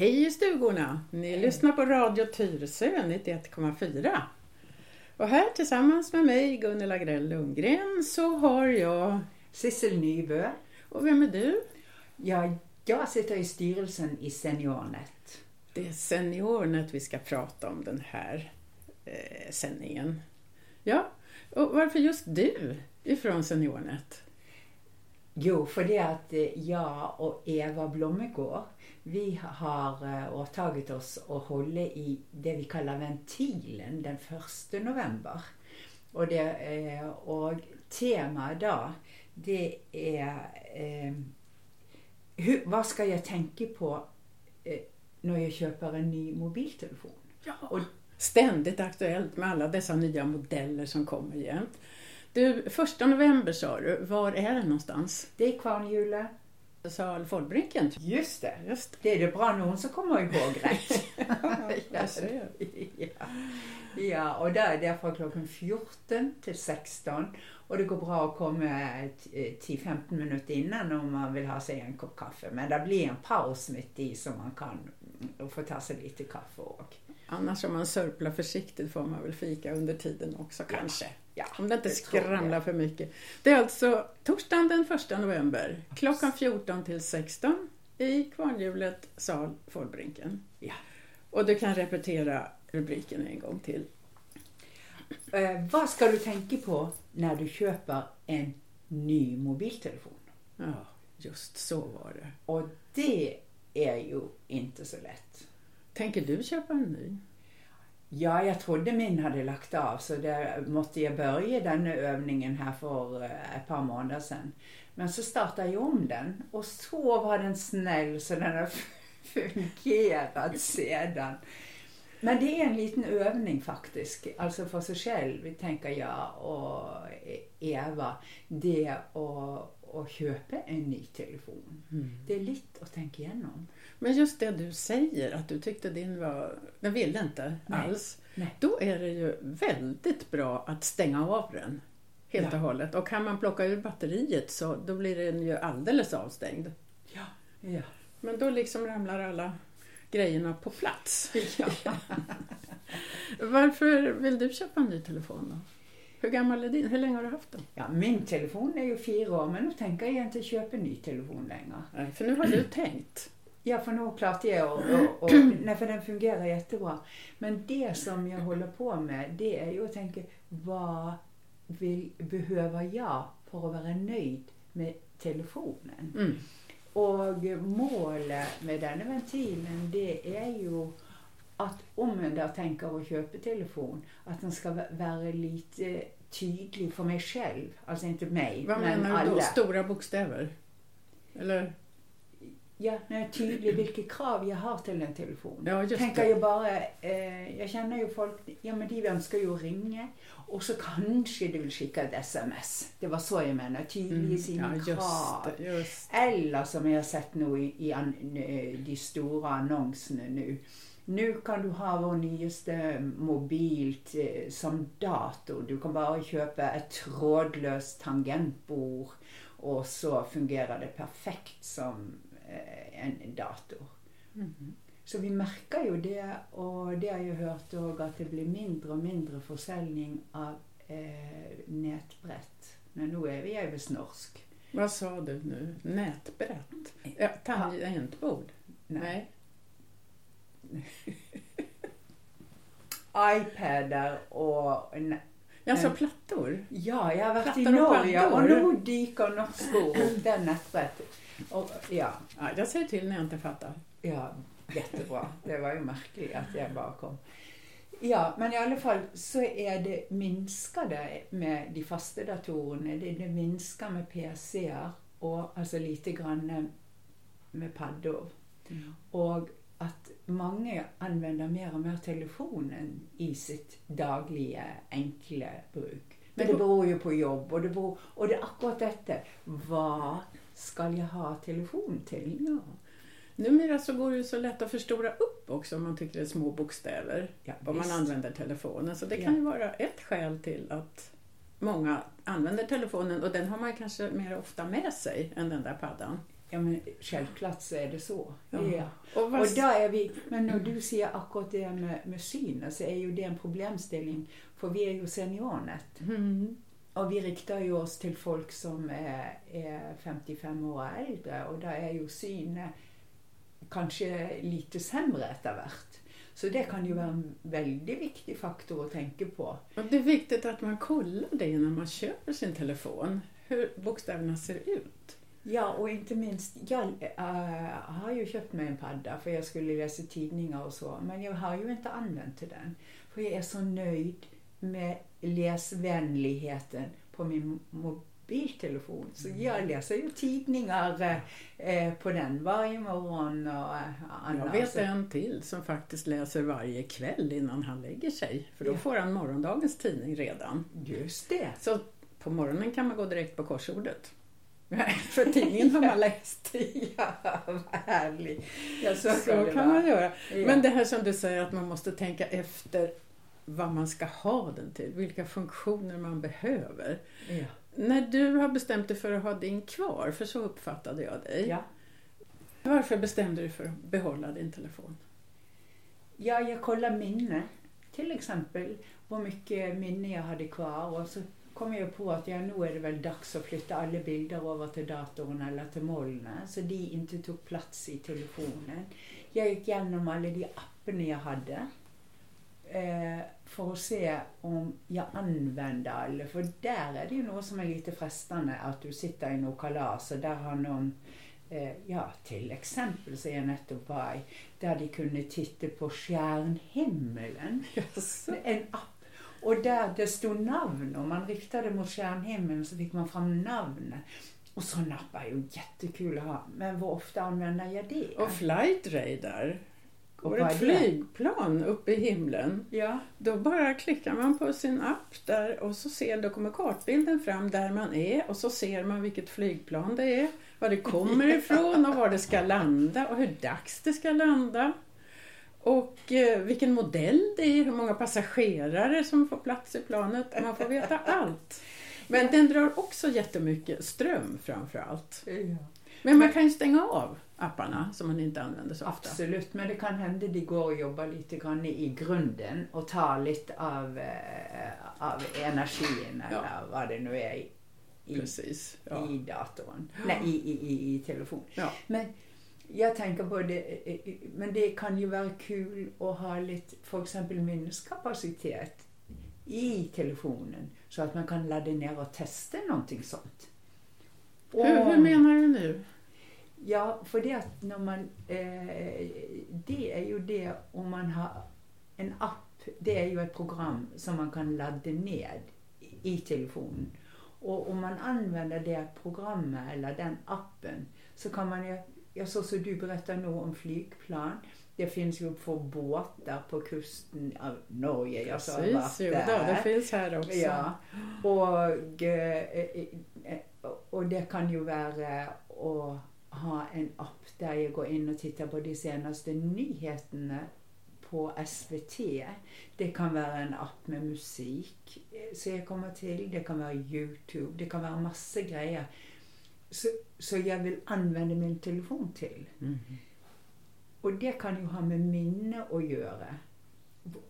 Hej i stugorna! Ni lyssnar på Radio Tyresö 91,4. Och här tillsammans med mig, Gunilla Grell Lundgren, så har jag... Sissel Nybø. Och vem är du? Ja, jag sitter i styrelsen i Seniornet. Det är Seniornet vi ska prata om den här eh, sändningen. Ja, och varför just du ifrån Seniornet? Jo, för det att eh, og jag och Eva Blommegård, vi har eh, åtagit oss att hålla i det vi kallar ventilen den 1 november. Och, det, eh, og temaet da, då, det är eh, Hva vad ska jag tänka på eh, när jag köper en ny mobiltelefon? Ja. Ständigt aktuellt med alla dessa nya modeller som kommer jämt. Du, första november sa du, var är det någonstans? Det är Kvarnhjulet. Sal Folbrinken. Just det. Just det. är det bra någon som kommer ihåg rätt. ja, ja. ja, och där är det från klockan 14 till 16. Och det går bra att komma 10-15 minuter innan om man vill ha sig en kopp kaffe. Men det blir en paus mitt i så man kan få ta sig lite kaffe och Annars om man sörplar försiktigt får man väl fika under tiden också kanske. Ja, Om det inte det skramlar för mycket. Det är alltså torsdagen den 1 november klockan 14 till 16 i Kvarnhjulet sal Folbrinken. Ja. Och du kan repetera rubriken en gång till. Eh, vad ska du tänka på när du köper en ny mobiltelefon? Ja, just så var det. Och det är ju inte så lätt. Tänker du köpa en ny? Ja, jag trodde min hade lagt av så där måste jag börja den övningen här för eh, ett par månader sedan. Men så startade jag om den och så var den snäll så den har fungerat sedan. Men det är en liten övning faktiskt, alltså för sig själv, tänker jag och Eva, det att, att köpa en ny telefon. Det är lite att tänka igenom. Men just det du säger, att du tyckte din var... Den ville inte Nej. alls. Nej. Då är det ju väldigt bra att stänga av den helt Ja. och hållet. Och kan man plocka ur batteriet så då blir den ju alldeles avstängd. Ja. Ja. Men då liksom ramlar alla grejerna på plats. ja. Varför vill du köpa en ny telefon då? Hur gammal är din? Hur länge har du haft den? Ja, min telefon är ju fyra år men nu tänker jag inte köpa en ny telefon längre. Nej, För nu har du tänkt. Ja, för nu klart jag och, och, och nej, för den fungerar jättebra. Men det som jag håller på med, det är ju att tänka, vad vill, behöver jag för att vara nöjd med telefonen? Mm. Och målet med den ventilen, det är ju att om jag där tänker att köpa telefon, att den ska va- vara lite tydlig för mig själv. Alltså inte mig, Vad men menar du då? Stora bokstäver? Eller? Ja, när jag är tydlig vilka krav jag har till en telefon. Ja, just Tänker det. jag bara, eh, jag känner ju folk, ja men de önskar ju ringa och så kanske de vill skicka ett sms. Det var så jag menar, tydlig i sina Mm. ja, krav. just. Just. Eller som jag har sett nu i, i an, de stora annonserna nu. Nu kan du ha vår nyaste mobilt eh, som dator. Du kan bara köpa ett trådlöst tangentbord och så fungerar det perfekt som eh, en dator. Mhm. Så vi märker ju det och det har jag hört också att det blir mindre och mindre försäljning av eh, nätbrett. Men nu är vi över snorsk. Vad sa du nu? Nätbrett? Ja, tangentbord? Nej. iPadar och... Alltså Mm. plattor? Ja, jag har varit i Plattor och Norge och paddor. nu dyker norskor upp den nätbrettet. Och, ja, Ja, jag säger till när jag inte fattar. ja, jättebra. Det var ju märkligt att jag bara kom. Ja, men i alla fall så är det minskade med de fasta datorerna. Det, det minskar med PCR och alltså lite grann med paddor. Och att många använder mer och mer telefonen i sitt dagliga enkla bruk. Men det beror ju på jobb och det, beror, och det är akkurat detta. Vad ska jag ha telefon till? Ja. Numera så går det ju så lätt att förstora upp också om man tycker det är små bokstäver. Ja, om man använder telefonen. Så det kan ju vara ett skäl till att många använder telefonen och den har man kanske mer ofta med sig än den där paddan. Ja, men självklart så är det så. Ja. Ja. Och vad, Och där är vi, men när du säger akkurat det med, med synen så är ju det en problemställning. För vi är ju seniornet. mm, Och vi riktar ju oss till folk som är, är 55 år och äldre och där är ju syn kanske lite sämre efterhvert. Så det kan ju vara en väldigt viktig faktor att tänka på. och det är viktigt att man kollar det innan man köper sin telefon. Hur bokstäverna ser ut. Ja, och inte minst, jag äh, har ju köpt mig en padda för jag skulle läsa tidningar och så, men jag har ju inte använt till den. För jag är så nöjd med läsvänligheten på min mobiltelefon. Så jag läser ju tidningar eh, på den varje morgon och eh, Jag vet en till som faktiskt läser varje kväll innan han lägger sig. För då Ja. får han morgondagens tidning redan. Just det. Så på morgonen kan man gå direkt på korsordet. För tidningen har man läst. ja, vad härligt. Ja, så, Så kan det kan vara. man göra. Ja. Men det här som du säger att man måste tänka efter vad man ska ha den till, vilka funktioner man behöver. ja. När du har bestämt dig för att ha din kvar, för så uppfattade jag dig. Ja. Varför bestämde du dig för att behålla din telefon? Ja, jag kollar minne. Till exempel hur mycket minne jag hade kvar och så kom jag på att ja, nu är det väl dags att flytta alla bilder över till datorn eller till molnet så de inte tog plats i telefonen. Jag gick igenom alla de apparna jag hade eh, för att se om jag använde alla. För där är det ju något som är lite frestande att du sitter i något kalas och där har någon Eh, ja, till exempel så jag nettopp var där de kunde titta på stjärnhimlen. En app. Och där det stod namn och man riktade mot stjärnhimlen så fick man fram namn. Och sådana appar är ju jättekul att ha. Men hur ofta använder jag det? Och Flight Radar, Och går ett flygplan uppe i himlen. Ja, Då bara klickar man på sin app där och så ser, då kommer kartbilden fram där man är och så ser man vilket flygplan det är, var det kommer ifrån och var det ska landa och hur dags det ska landa. Och eh, vilken modell det är, hur många passagerare som får plats i planet. Man får veta allt. Men den drar också jättemycket ström framför allt. Men man kan ju stänga av apparna som man inte använder så ofta. absolut. Men det kan hända det går att jobba lite grann i grunden och ta lite av, eh, av energin Ja. eller vad det nu är i, Precis. Ja. i datorn. Nej, i, i, i, i telefon. Ja. Men jag tänker på det, eh, eh, men det kan ju vara kul att ha lite, för exempel minneskapacitet i telefonen så att man kan ladda ner och testa någonting sånt. Hur, hur menar du nu? Ja, för det att när man, eh, det är ju det om man har en app, det är ju ett program som man kan ladda ned i telefonen. Och om man använder det programmet eller den appen så kan man ju, ja så som du berättar nu om flygplan, det finns ju för båtar på kusten av Norge. Jag Precis, jo, då, det finns här också. Ja, och, eh, eh, eh, och det kan ju vara att ha en app där jag går in och tittar på de senaste nyheterna på SVT. Det kan vara en app med musik eh, så jag kommer till. Det kan vara Youtube. Det kan vara massa grejer. Så, så jag vill använda min telefon till. Mhm. Och det kan ju ha med minne att göra.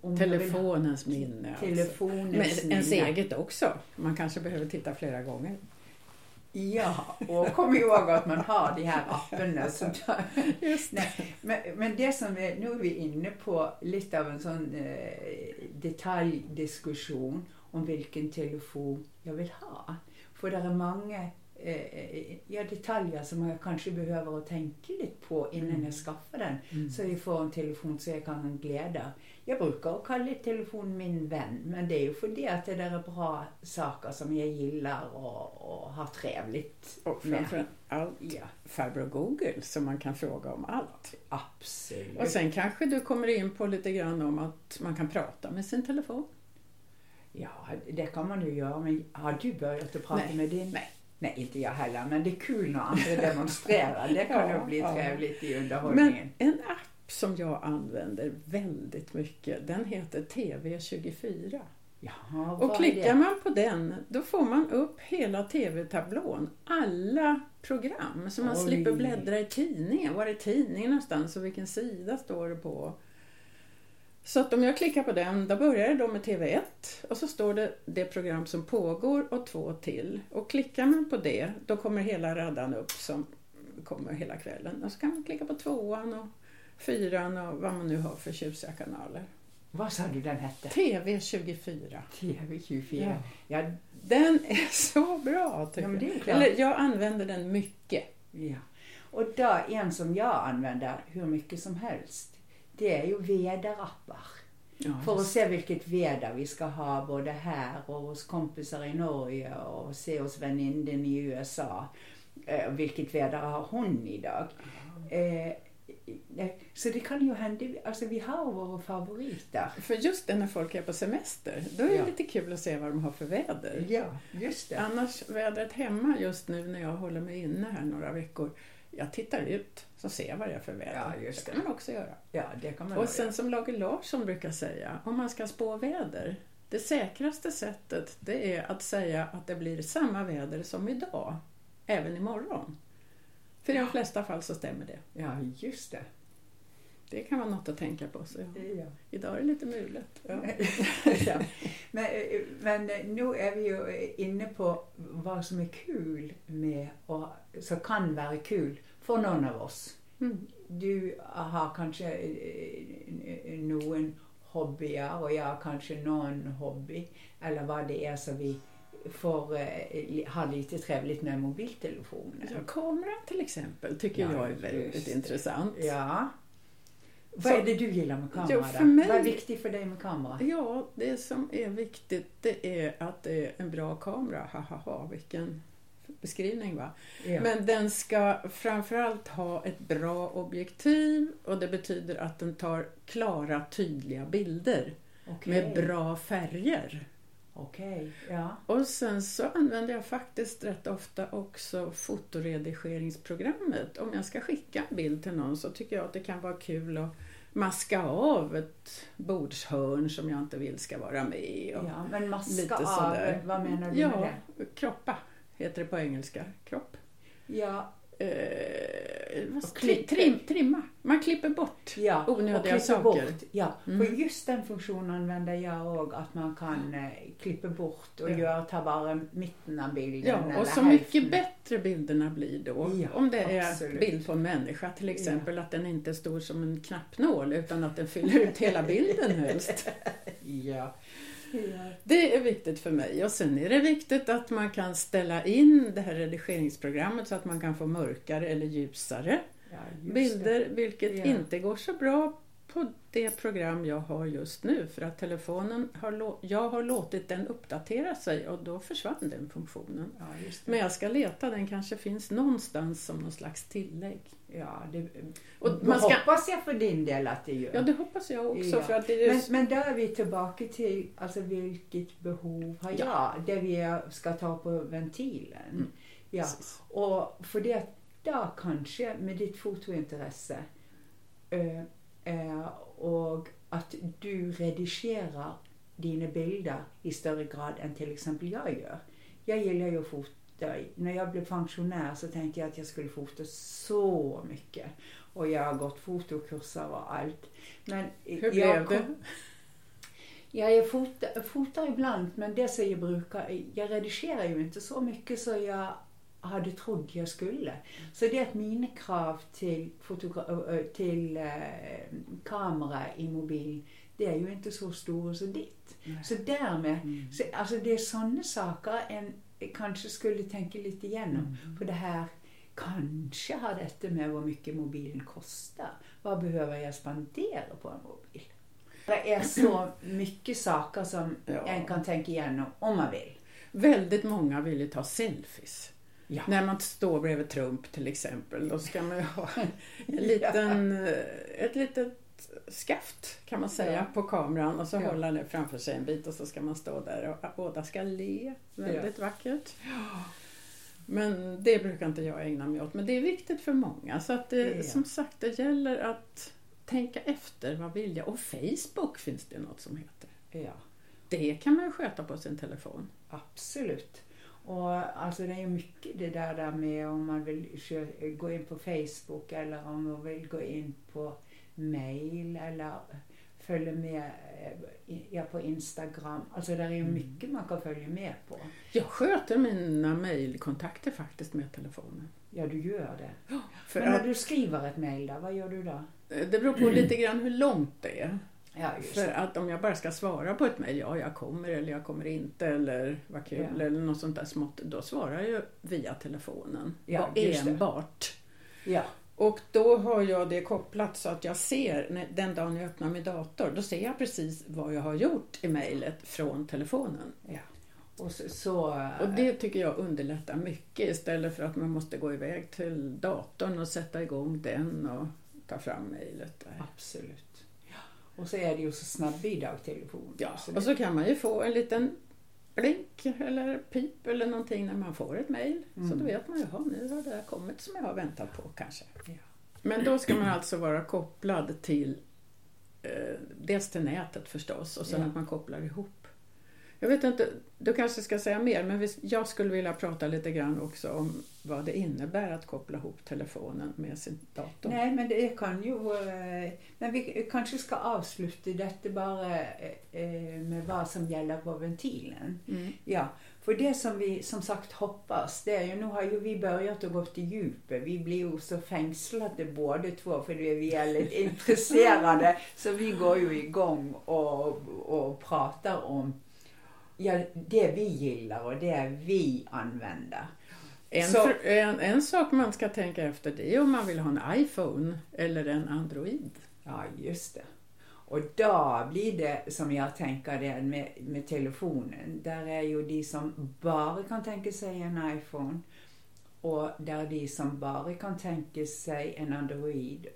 Om Telefonens minne. Alltså. Telefonens Men ens minne. eget också. Man kanske behöver titta flera gånger. Ja, och kom ihåg att man har de här apparna. Så Just Nej, men, men det som är, nu är vi inne på lite av en sån eh, detaljdiskussion om vilken telefon jag vill ha. För det är många eh, ja, detaljer som jag kanske behöver att tänka lite på innan Mm. jag skaffar den. Mm. Så jag får en telefon så jag kan glädja. Jag brukar kalla telefon min vän, men det är ju för det att det där är bra saker som jag gillar och, och har trevligt Och med. allt Ja, farbror Google som man kan fråga om allt. absolut. Och sen kanske du kommer in på lite grann om att man kan prata med sin telefon. Ja, det kan man ju göra. Men har du börjat att prata Nej. med din? Nej. Nej, inte jag heller. Men det är kul när andra demonstrerar. Det kan Ja, ju bli ja. trevligt i Men underhållningen. en app som jag använder väldigt mycket, den heter TV24. Jaha, Och klickar man på den, då får man upp hela TV-tablån. Alla program, så man Oj. slipper bläddra i tidningen. Var är tidningen någonstans och vilken sida står det på? Så att om jag klickar på den, då börjar det då med TV1 och så står det det program som pågår och två till. Och klickar man på det, då kommer hela raddan upp som kommer hela kvällen. Och så kan man klicka på tvåan och fyran och vad man nu har för tjusiga kanaler. Vad sa du den hette? TV24. TV24. Ja. Den är så bra tycker Ja, men det är jag. Eller jag använder den mycket. ja. Och då, en som jag använder hur mycket som helst, det är ju väderappar. Ja, För att se vilket väder vi ska ha både här och hos kompisar i Norge och se hos väninnen i USA. Eh, vilket väder har hon idag? Eh, eh, så det kan ju hända, alltså vi har våra favoriter. För just det när folk är på semester, då är det Ja. lite kul att se vad de har för väder. Ja, just det. Annars, vädret hemma just nu när jag håller mig inne här några veckor, jag tittar ut så ser jag vad det är för väder. Ja, just det kan man också göra. Ja, det kan man Och sen som Lage Larsson brukar säga, om man ska spå väder, det säkraste sättet det är att säga att det blir samma väder som idag, även imorgon. För i de flesta fall så stämmer det. Ja, just det. Det kan vara något att tänka på. Så Ja. idag är det lite mulet. Ja. ja. Men, men nu är vi ju inne på vad som är kul med och så kan vara kul för någon av oss. Mm. Du har kanske eh, någon hobbyer och jag har kanske någon hobby eller vad det är så vi får eh, ha lite trevligt med mobiltelefonen. Ja, kameran till exempel tycker Ja, jag är väldigt just intressant. Ja. Vad Så- är det du gillar med kamera Jo, då? för mig- Vad är viktigt för dig med kamera? Ja, det som är viktigt det är att det är en bra kamera. Ha, ha, ha, vilken beskrivning va? Ja. Men den ska framförallt ha ett bra objektiv och det betyder att den tar klara, tydliga bilder Okej. med bra färger. Okej, ja. Och sen så använder jag faktiskt rätt ofta också fotoredigeringsprogrammet. Om jag ska skicka en bild till någon så tycker jag att det kan vara kul att maska av ett bordshörn som jag inte vill ska vara med. Och ja. Men maska lite av, sådär. vad menar du ja, med det? kroppa heter det på engelska. Kropp. Ja, Eh, vad- Och tri, klipper. trim, trimma. Man klipper bort. ja. Onödiga och saker. Bort. Ja, Mm. för just den funktionen använder jag också, att man kan eh, klippa bort och Ja. göra, ta bara mitten av bilden. Ja, och så hälften. mycket bättre bilderna blir då. Ja, om det är absolut. bild på en människa till exempel, att den inte är stor som en knappnål utan att den fyller ut hela bilden helst. Ja. Det är viktigt för mig. Och sen är det viktigt att man kan ställa in det här redigeringsprogrammet så att man kan få mörkare eller ljusare ja bilder, vilket Ja. inte går så bra på det program jag har just nu för att telefonen har, jag har låtit den uppdatera sig och då försvann den funktionen. Ja. Men jag ska leta, den kanske finns någonstans som någon slags tillägg. Ja, det Och man ska- hoppas jag för din del att det gör. Ja, det hoppas jag också. Ja. För att det är Men, just, men där är vi tillbaka till alltså, vilket behov har jag? Ja. Det vi ska ta på ventilen. Mm. Ja. Precis. Och för det där kanske med ditt fotointresse eh, eh, och att du redigerar dina bilder i större grad än till exempel jag gör. Jag gillar ju att fota. När jag blev pensionär så tänkte jag att jag skulle fota så mycket. Och jag har gått fotokurser och allt. Men Hur jag blev det? Ja, jag fotar, fotar ibland, men det som jag brukar, jag redigerar ju inte så mycket så jag hade trott jag skulle. Så det är att mina krav till, till eh, kamera i mobil, det är ju inte så stora som ditt. Så därmed, Mm. så, alltså det är sådana saker en kanske skulle tänka lite igenom. Mm. För det här, kanske har detta med vad mycket mobilen kostar. Vad behöver jag spendera på en mobil? Det är så mycket saker som Ja. en kan tänka igenom om man vill. Väldigt många vill ju ta selfies. Ja. När man står bredvid Trump till exempel, då ska man ju ha en liten, eh, ett litet skaft kan man säga Ja. på kameran och så Ja. håller han det framför sig en bit och så ska man stå där och båda ska le. Väldigt vackert. Men det brukar inte jag ägna mig åt. Men det är viktigt för många. Så att det, Ja. som sagt, det gäller att tänka efter. Vad vill jag? Och Facebook finns det något som heter. Ja. det kan man ju sköta på sin telefon. Absolut. Och alltså det är mycket det där, där med om man vill gå in på Facebook eller om man vill gå in på mail eller följa med eh, ja, på Instagram. Alltså det är ju mycket man kan följa med på. Jag sköter mina mejlkontakter faktiskt med telefonen. Ja, du gör det. För Men när att, du skriver ett mail där, vad gör du då? det beror på lite grann hur långt det är. Ja, För att om jag bara ska svara på ett mejl, ja jag kommer eller jag kommer inte eller vad kul Ja. eller något sånt där smått. Då svarar jag via telefonen. Ja, enbart. Ja, Och då har jag det kopplat så att jag ser, den dagen jag öppnar min dator, då ser jag precis vad jag har gjort i mejlet från telefonen. ja. Och så... så Och det tycker jag underlättar mycket istället för att man måste gå iväg till datorn och sätta igång den och ta fram mejlet. Absolut. Ja. Och så är det ju så snabbbidrag telefon. Ja, så och så kan man ju få en liten blink eller pip eller någonting när man får ett mejl. Så Mm. då vet man "Jaha, nu har det här kommit som jag har väntat på kanske. Ja. Men då ska man alltså vara kopplad till eh, dels till nätet förstås och sen Ja. att man kopplar ihop. Jag vet inte, du kanske ska säga mer men jag skulle vilja prata lite grann också om vad det innebär att koppla ihop telefonen med sin dator. Nej, men det kan ju... eh, Men vi kanske ska avsluta detta bara eh, med vad som gäller på ventilen. Mm. Ja, för det som vi som sagt hoppas, det är ju, nu har ju vi börjat att gå till djupet. Vi blir ju så fängslade båda två för vi är lite intresserade. Så vi går ju igång och, och pratar om ja, det vi gillar och det vi använder. En, Så- för, en, en sak man ska tänka efter det är om man vill ha en iPhone eller en Android. Ja, just det. Och då blir det som jag tänker det med, med telefonen. Där är ju de som bara kan tänka sig en iPhone och där de som bara kan tänka sig en Android.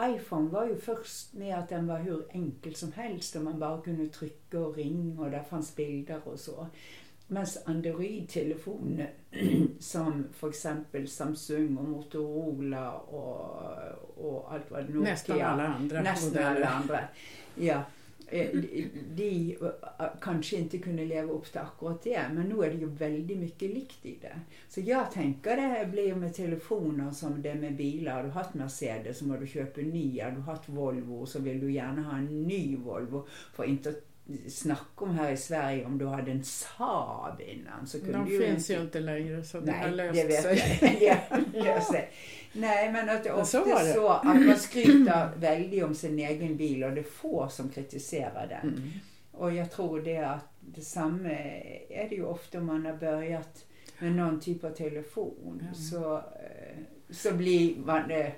iPhone var ju först med att den var hur enkel som helst och man bara kunde trycka och ringa och där fanns bilder och så. Medan Android-telefoner som för exempel Samsung och Motorola och, och allt vad Nokia Nästan alla andra Nästan alla andra. Ja. Eh, de, eh, eh, kanske inte kunde leva upp till akkurat det, men nu är det ju väldigt mycket likt i det. Så jag tänker det blir med telefoner som det är med bilar. Har du haft Mercedes så måste du köpa en ny. Har du haft Volvo så vill du gärna ha en ny Volvo. För inte att snacka om här i Sverige om du hade en Saab innan så kunde De du finns ju inte längre så det har Nej, löst det vet sig. jag. Löst sig. Nej, men att det Men så ofta var det. så att man skryter väldigt om sin egen bil och det är få som kritiserar den. Mm. Och jag tror det att detsamma är det ju ofta om man har börjat med någon typ av telefon. Ja. Så, eh, så blir man, eh,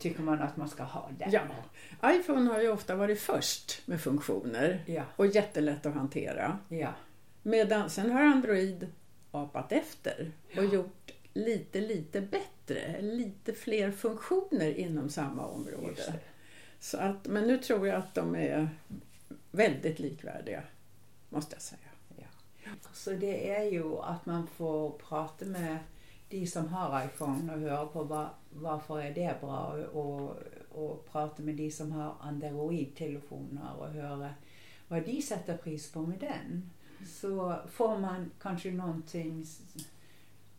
tycker man att man ska ha den. Ja. iPhone har ju ofta varit först med funktioner Ja, och jättelätt att hantera. ja, Medan sen har Android apat efter och Ja. gjort lite, lite bättre, lite fler funktioner inom samma område. Så att, men nu tror jag att de är väldigt likvärdiga, måste jag säga. Så det är ju att man får prata med de som har iPhone och höra på vad, varför är det bra och, och prata med de som har Android-telefoner och höra vad de sätter pris på med den. Så får man kanske någonting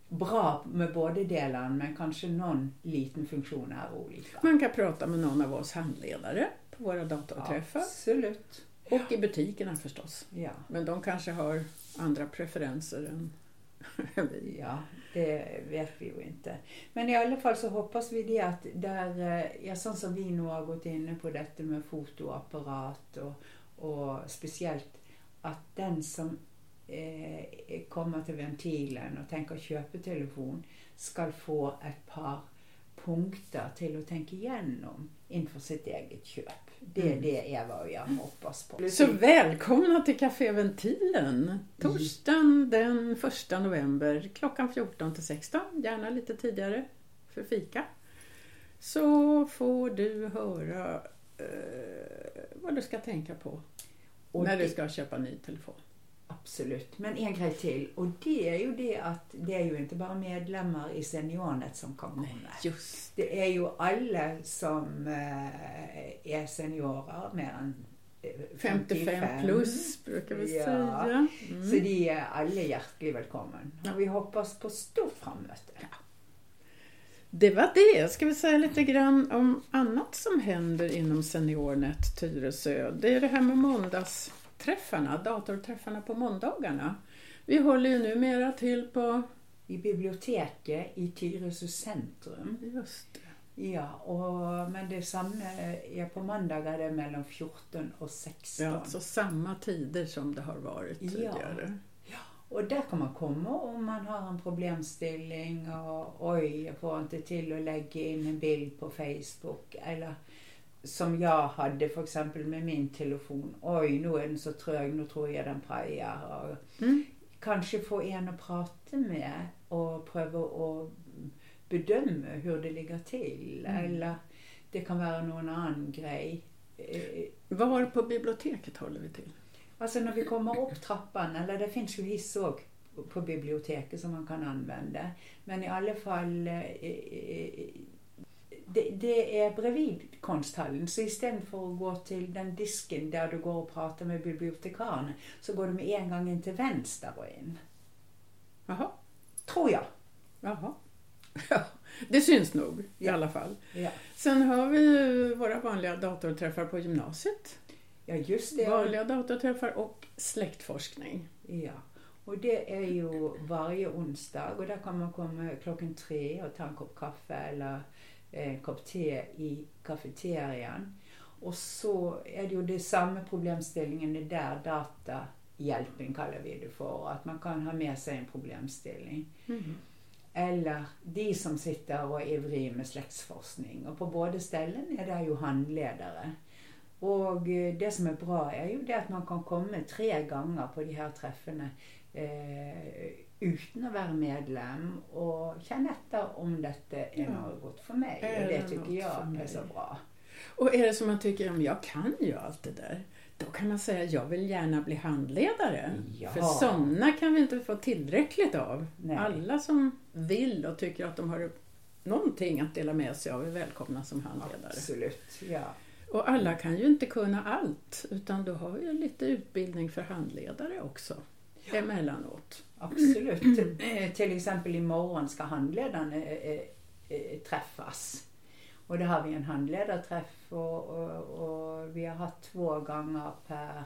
bra med båda delarna men kanske någon liten funktion är olika. Man kan prata med någon av oss handledare på våra datorträffar Absolut. och i butikerna förstås. Ja. Men de kanske har andra preferenser än. Ja, det vet vi ju inte. Men i alla fall så hoppas vi det att där, eh, ja, sånt som vi nu har gått inne på detta med fotoapparat och, och speciellt att den som eh, kommer till ventilen och tänker köpa telefon ska få ett par punkter till att tänka igenom inför sitt eget köp. Det är Mm. det Eva och jag hoppas på. Så välkomna till Café Ventilen! Torsdagen den 1 november klockan 14 till 16, gärna lite tidigare för fika. Så får du höra eh, vad du ska tänka på Och när det- du ska köpa ny telefon. Absolut. Men en grej till. Och det är ju det att det är ju inte bara medlemmar i Seniornet som kan komma. just Det är ju alla som eh, är seniorer mer än eh, 55 plus brukar vi Ja. säga. Mm. Så de är alla hjärtligt välkomna. Ja. Och vi hoppas på stort frammöte. Det var det. Ska vi säga lite grann om annat som händer inom SeniorNet Tyresö. Det är det här med måndagsträffarna, datorträffarna på måndagarna. Vi håller ju numera till på... I biblioteket i Tyresö centrum. Just det. Ja, och, men det samma är på måndagar det är mellan 14 och 16. Det är alltså samma tider som det har varit Ja. tidigare. Och där kan man komma om man har en problemställning och oj, jag får inte till att lägga in en bild på Facebook. Eller som jag hade för exempel med min telefon. Oj, nu är den så trög, nu tror jag den pajar. Mm. kanske få en att prata med och pröva att bedöma hur det ligger till. Mm. Eller det kan vara någon annan grej. Eh, Var på biblioteket håller vi till? Alltså när vi kommer upp trappan, eller det finns ju hiss också på biblioteket som man kan använda. Men i alla fall, eh, eh, det, det är bredvid konsthallen. Så istället för att gå till den disken där du går och pratar med bibliotekarien så går du med en gång in till vänster och in. Jaha. Tror jag. Jaha. Ja, det syns nog i Ja. alla fall. Ja, Sen har vi ju våra vanliga datorträffar på gymnasiet. ja just det. Vanliga datorträffar och släktforskning. Ja, och det är ju varje onsdag och där kan man komma klockan tre och ta en kopp kaffe eller en kopp te i kafeterian. Och så är det ju det samma problemställningen är där, datahjälpen kallar vi det för, att man kan ha med sig en problemställning. Eller de som sitter och är ivriga med släktsforskning. Och på båda ställen är det ju handledare. Och eh, det som är bra är ju det att man kan komma tre gånger på de här träffarna eh, utan att vara medlem och känna efter om detta är något för mig. Är och det tycker jag är så bra. Och är det som man tycker, om jag kan ju allt det där, då kan man säga jag vill gärna bli handledare. Ja. För sådana kan vi inte få tillräckligt av. Nej. Alla som vill och tycker att de har någonting att dela med sig av är välkomna som handledare. Absolut, ja. Och alla kan ju inte kunna allt, utan då har vi lite utbildning för handledare också. Emellanåt. Absolut. Eh, Till exempel imorgon ska handledaren eh, eh, träffas. Och då har vi en handledarträff och, och, och vi har haft två gånger per,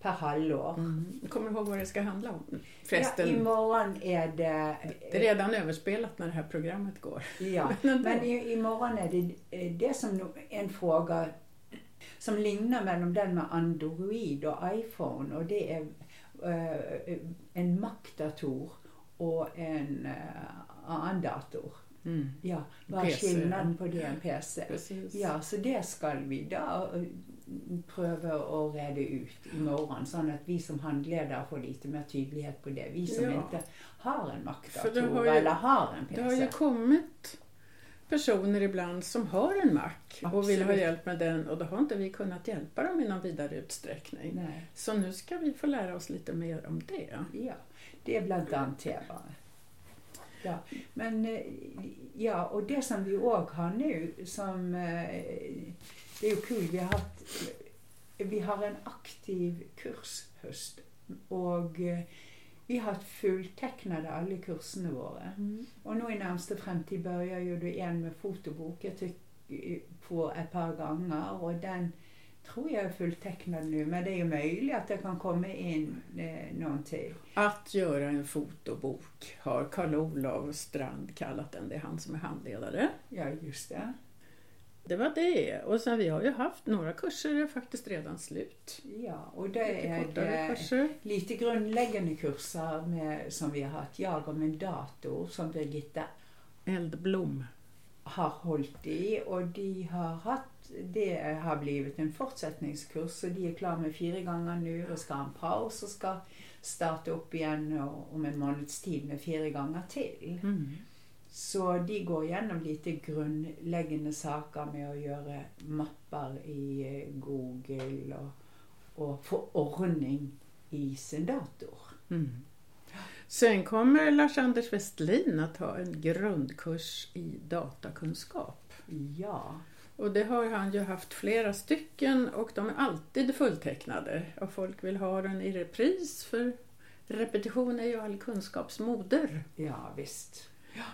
per halvår. Mm. Kommer du ihåg vad det ska handla om? Ja, Förresten, imorgon är det... det är redan överspelat när det här programmet går. Ja, Men men i, imorgon är det det som en fråga som liknar mellan den med Android och iPhone och det är en Mac-dator och en uh, annan dator. Mm. Ja, vad är skillnaden på det och en PC? Precis. Ja, så det ska vi då eh, pröva att reda ut imorgon så att vi som handledare får lite mer tydlighet på det. Vi som Ja. inte har en ju- eller har en PC. Det har ju kommit personer ibland som har en Mac och vill ha hjälp med den och då har inte vi kunnat hjälpa dem i någon vidare utsträckning. Nej. Så nu ska vi få lära oss lite mer om det. Ja, det är bland annat tema. Ja, men eh, ja, och det som vi också har nu som eh, det är ju kul, vi har haft vi har en aktiv kurshöst och eh, vi har haft fulltecknade alla kurserna våra. Och nu i närmsta framtid börjar ju det en med fotobok jag tycker på ett par gånger och den tror jag är fulltecknad nu men det är ju möjligt att det kan komma in eh, någon till. Att göra en fotobok har Karl-Olof Strand kallat den. Det är han som är handledare. Ja, just det. Det var det. Och sen vi har ju haft några kurser är faktiskt redan slut. Ja, och det Lite är det lite grundläggande kurser med, som vi har haft. Jag om en dator som Birgitta Eldblom. har hållit i och de har haft, det har blivit en fortsättningskurs så de är klara med fyra gånger nu och ska ha en paus och ska starta upp igen och, om en månads tid med fyra gånger till. Mm. Så de går igenom lite grundläggande saker med att göra mappar i eh, Google och, och få ordning i sin dator. Mm. Sen kommer Lars-Anders Westlin att ha en grundkurs i datakunskap. Ja, Och det har han ju haft flera stycken och de är alltid fulltecknade. Och folk vill ha den i repris för repetition är ju all kunskaps moder. Ja, visst.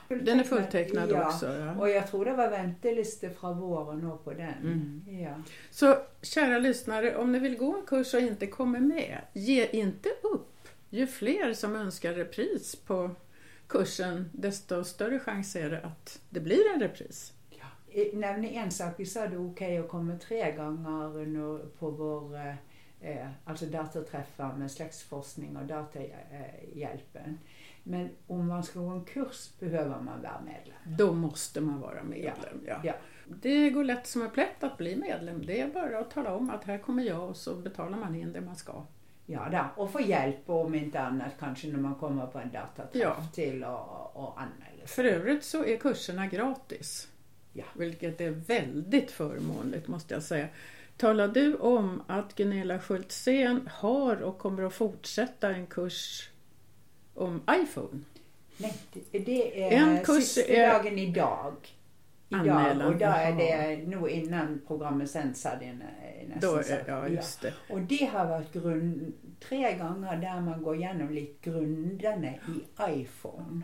Den är fulltecknad ja. också. Ja. Och jag tror det var vänteliste från våren nå på den. Mm. Ja. Så kära lyssnare, om ni vill gå en kurs och inte kommer med, ge inte upp. Ju fler som önskar repris på kursen, desto större chans är det att det blir en repris. Eh, Nämn en sak, vi sa det är okej att komma tre gånger på vår eh, eh, alltså dataträffar med släktforskning och datahjälpen. Men om man ska gå en kurs behöver man vara medlem. Då måste man vara medlem. Ja. Ja. Det går lätt som en plätt att bli medlem. Det är bara att tala om att här kommer jag och så betalar man in det man ska. Ja, då. och få hjälp om inte annat kanske när man kommer på en dataträff Ja. till och, och anmäla sig. För övrigt så är kurserna gratis. Ja. Vilket är väldigt förmånligt måste jag säga. Talar du om att Gunilla Schultzén har och kommer att fortsätta en kurs om iPhone? Nej, det- är En kurs sista är- dagen idag. Idag, Anmälan, och då är jaha. det nog innan programmet sänds hade jag nä- nästan Då är, sagt. ja, just det. Och det har varit grund, tre gånger där man går igenom lite grunderna i iPhone.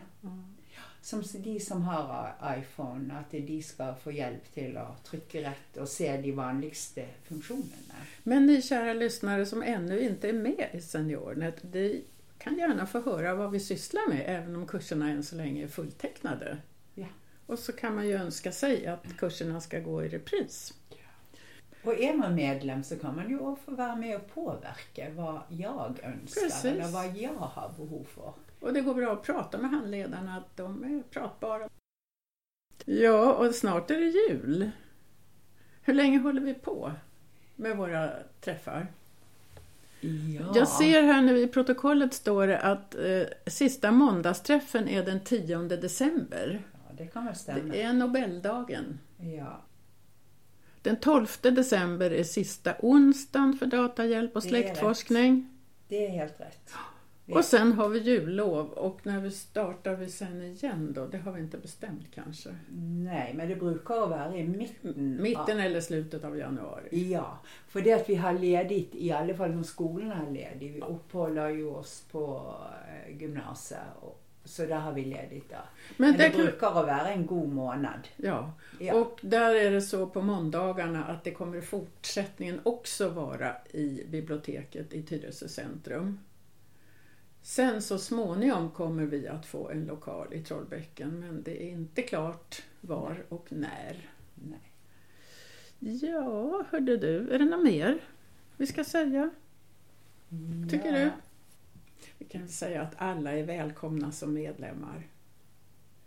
Som de som har iPhone, att de ska få hjälp till att trycka rätt och se de vanligaste funktionerna. Men ni kära lyssnare som ännu inte är med i SeniorNet, ni kan gärna få höra vad vi sysslar med även om kurserna än så länge är fulltecknade. Ja. Och så kan man ju önska sig att kurserna ska gå i repris. Och är man medlem så kan man ju få vara med och påverka vad jag önskar Precis. eller vad jag har behov för. Och det går bra att prata med handledarna, att de är pratbara. Ja, och snart är det jul. Hur länge håller vi på med våra träffar? Ja. Jag ser här nu i protokollet står det att eh, sista måndagsträffen är den 10 december. Ja, det kan väl stämma. Det är Nobeldagen. Ja. Den 12 december är sista onsdagen för datahjälp och Det är släktforskning. Det är helt rätt. Och sen har vi jullov och när vi startar vi sen igen då? Det har vi inte bestämt kanske. Nej, men det brukar vara i mitten. Mitten eller slutet av januari. Ja, för det att vi har ledigt, i alla fall som skolorna har ledigt. Vi uppehåller ju oss på eh, gymnasiet. Och, så där har vi ledigt där. Men Men det det kan, brukar vara en god månad. ja. Ja. Och där är det så på måndagarna att det kommer i fortsättningen också vara i biblioteket i Tyresö centrum. Sen så småningom kommer vi att få en lokal i Trollbäcken men det är inte klart var och när. Nej. Ja, hörde du, är det något mer vi ska säga? Tycker ja. du? Vi kan säga att alla är välkomna som medlemmar.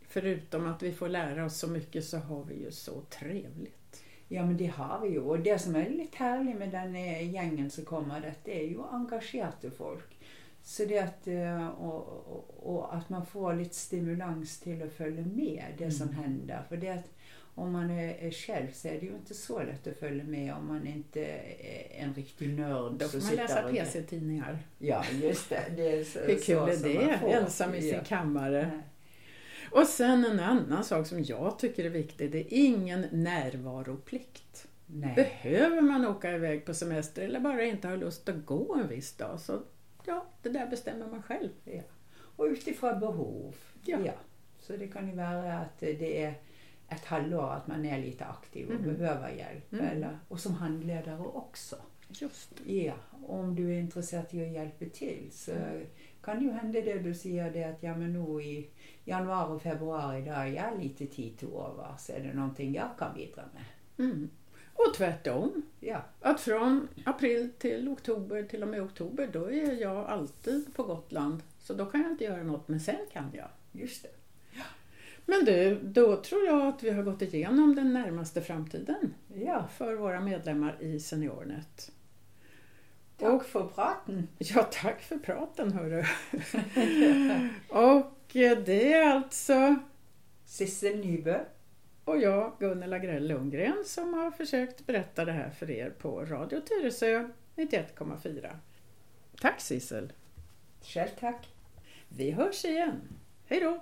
Förutom att vi får lära oss så mycket så har vi ju så trevligt. Ja, men det har vi ju. Och det som är lite härligt med den gängen som kommer, det är ju engagerade folk. Så det att, eh, och, och, och att man får lite stimulans till att följa med det som Mm. händer. För det att om man är, själv så är det ju inte så lätt att följa med om man inte är en riktig nörd. Då får man läsa PC-tidningar. Ja, just det. det är så, Hur kul så är det? Ensam i sin Ja. kammare. Nej. Och sen en annan sak som jag tycker är viktig. Det är ingen närvaroplikt. Nej. Behöver man åka iväg på semester eller bara inte har lust att gå en viss dag så ja, det där bestämmer man själv. Och utifrån behov. Ja. Så det kan ju vara att det är ett halvår att man är lite aktiv och Mhm. behöver hjälp. Mm. Eller, och som handledare också. Just Ja, om du är intresserad av att hjälpa till så kan det ju hända det du säger det att ja men nu i januari och februari där är jag lite tid till över så är det någonting jag kan bidra med. Mm. Och tvärtom. Ja, Att från april till oktober, till och med oktober, då är jag alltid på Gotland. Så då kan jag inte göra något, men sen kan jag. just det. Men du, då tror jag att vi har gått igenom den närmaste framtiden Ja, för våra medlemmar i SeniorNet. tack för praten. Ja, tack för praten hörru. och det är alltså Sissel Nybø. Och jag, Gunnela Grell Lundgren, som har försökt berätta det här för er på Radio Tyresö 91,4. Tack Sissel! Själv tack. Vi hörs igen. Hej då!